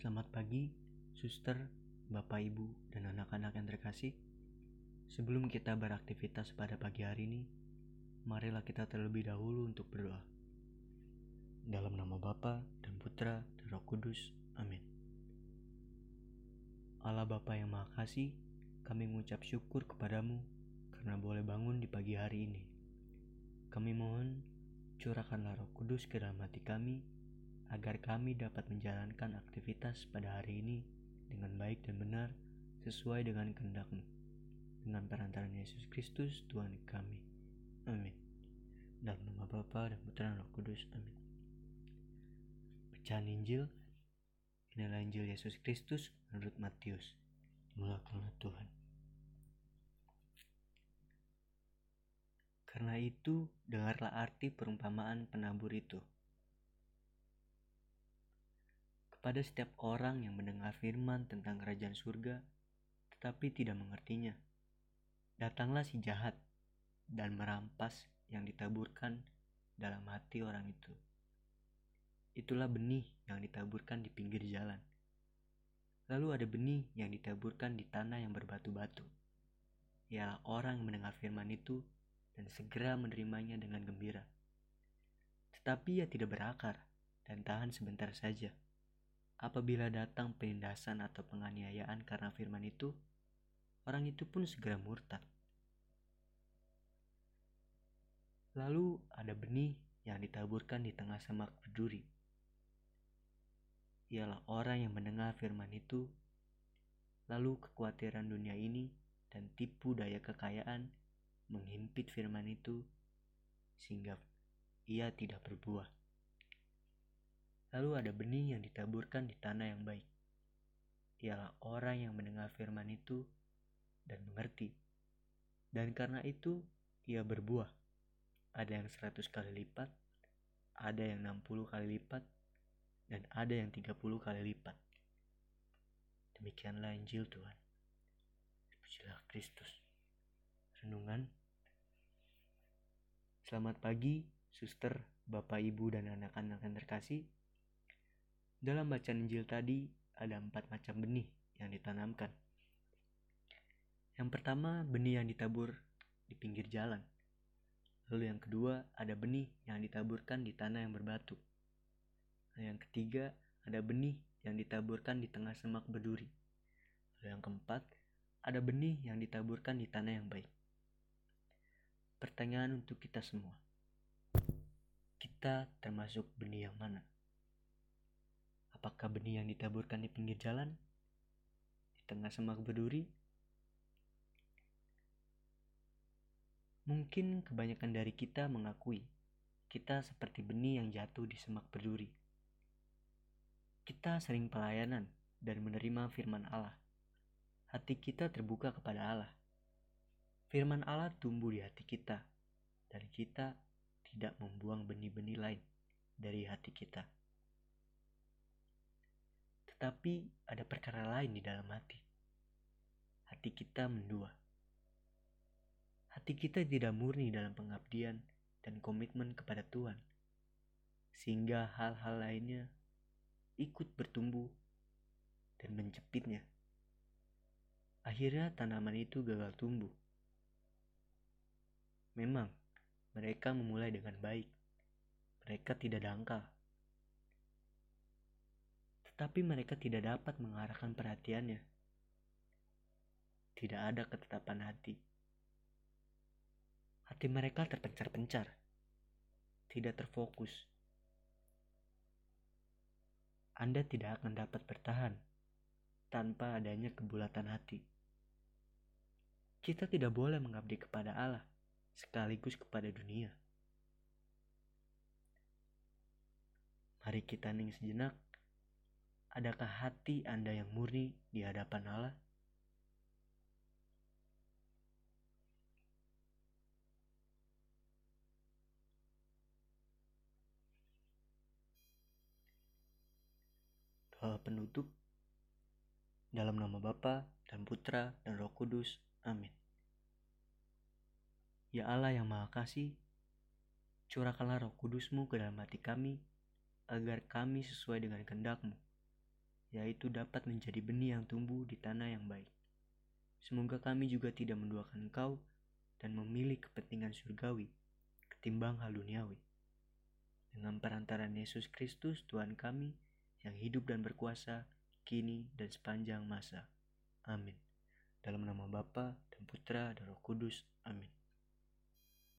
Selamat pagi, suster, bapak, ibu, dan anak-anak yang terkasih. Sebelum kita beraktivitas pada pagi hari ini, marilah kita terlebih dahulu untuk berdoa. Dalam nama Bapa dan Putra dan Roh Kudus. Amin. Allah Bapa yang Maha Kasih, kami mengucap syukur kepadamu karena boleh bangun di pagi hari ini. Kami mohon curahkanlah Roh Kudus ke dalam hati kami agar kami dapat menjalankan aktivitas pada hari ini dengan baik dan benar sesuai dengan kehendak-Mu. Dengan perantaran Yesus Kristus Tuhan kami. Amin. Dalam nama Bapa dan Putra dan Roh Kudus. Amin. Bacaan Injil Inilah Injil Yesus Kristus menurut Matius. Mulakanlah Tuhan. Karena itu, dengarlah arti perumpamaan penabur itu. Kepada setiap orang yang mendengar firman tentang kerajaan surga, tetapi tidak mengertinya, datanglah si jahat dan merampas yang ditaburkan dalam hati orang itu. Itulah benih yang ditaburkan di pinggir jalan. Lalu ada benih yang ditaburkan di tanah yang berbatu-batu. Ialah orang yang mendengar firman itu dan segera menerimanya dengan gembira. Tetapi ia tidak berakar dan tahan sebentar saja. Apabila datang penindasan atau penganiayaan karena firman itu, orang itu pun segera murtad. Lalu ada benih yang ditaburkan di tengah semak berduri. Ialah orang yang mendengar firman itu, lalu kekhawatiran dunia ini dan tipu daya kekayaan menghimpit firman itu sehingga ia tidak berbuah. Lalu ada benih yang ditaburkan di tanah yang baik. Ialah orang yang mendengar firman itu dan mengerti. Dan karena itu ia berbuah. Ada yang seratus kali lipat, ada yang enam puluh kali lipat, dan ada yang tiga puluh kali lipat. Demikianlah Injil Tuhan. Pujilah Kristus. Renungan Selamat pagi, suster, bapak, ibu, dan anak-anak yang terkasih. Dalam bacaan Injil tadi, ada empat macam benih yang ditanamkan. Yang pertama, benih yang ditabur di pinggir jalan. Lalu yang kedua, ada benih yang ditaburkan di tanah yang berbatu. Lalu yang ketiga, ada benih yang ditaburkan di tengah semak berduri. Lalu yang keempat, ada benih yang ditaburkan di tanah yang baik. Pertanyaan untuk kita semua. Kita termasuk benih yang mana? Apakah benih yang ditaburkan di pinggir jalan? Di tengah semak berduri? Mungkin kebanyakan dari kita mengakui kita seperti benih yang jatuh di semak berduri. Kita sering pelayanan dan menerima firman Allah. Hati kita terbuka kepada Allah Firman Allah tumbuh di hati kita, dan kita tidak membuang benih-benih lain dari hati kita. Tetapi ada perkara lain di dalam hati. Hati kita mendua. Hati kita tidak murni dalam pengabdian dan komitmen kepada Tuhan, sehingga hal-hal lainnya ikut bertumbuh dan menjepitnya. Akhirnya tanaman itu gagal tumbuh Memang, mereka memulai dengan baik. Mereka tidak dangkal. Tetapi mereka tidak dapat mengarahkan perhatiannya. Tidak ada ketetapan hati. Hati mereka terpencar-pencar. Tidak terfokus. Anda tidak akan dapat bertahan tanpa adanya kebulatan hati. Kita tidak boleh mengabdi kepada Allah sekaligus kepada dunia. Mari kita ning sejenak. Adakah hati Anda yang murni di hadapan Allah? Doa penutup dalam nama Bapa dan Putra dan Roh Kudus. Amin. Ya Allah yang Maha Kasih, curahkanlah roh kudusmu ke dalam hati kami, agar kami sesuai dengan kehendakmu, yaitu dapat menjadi benih yang tumbuh di tanah yang baik. Semoga kami juga tidak menduakan engkau dan memilih kepentingan surgawi ketimbang hal duniawi. Dengan perantaran Yesus Kristus Tuhan kami yang hidup dan berkuasa kini dan sepanjang masa. Amin. Dalam nama Bapa dan Putra dan Roh Kudus. Amin.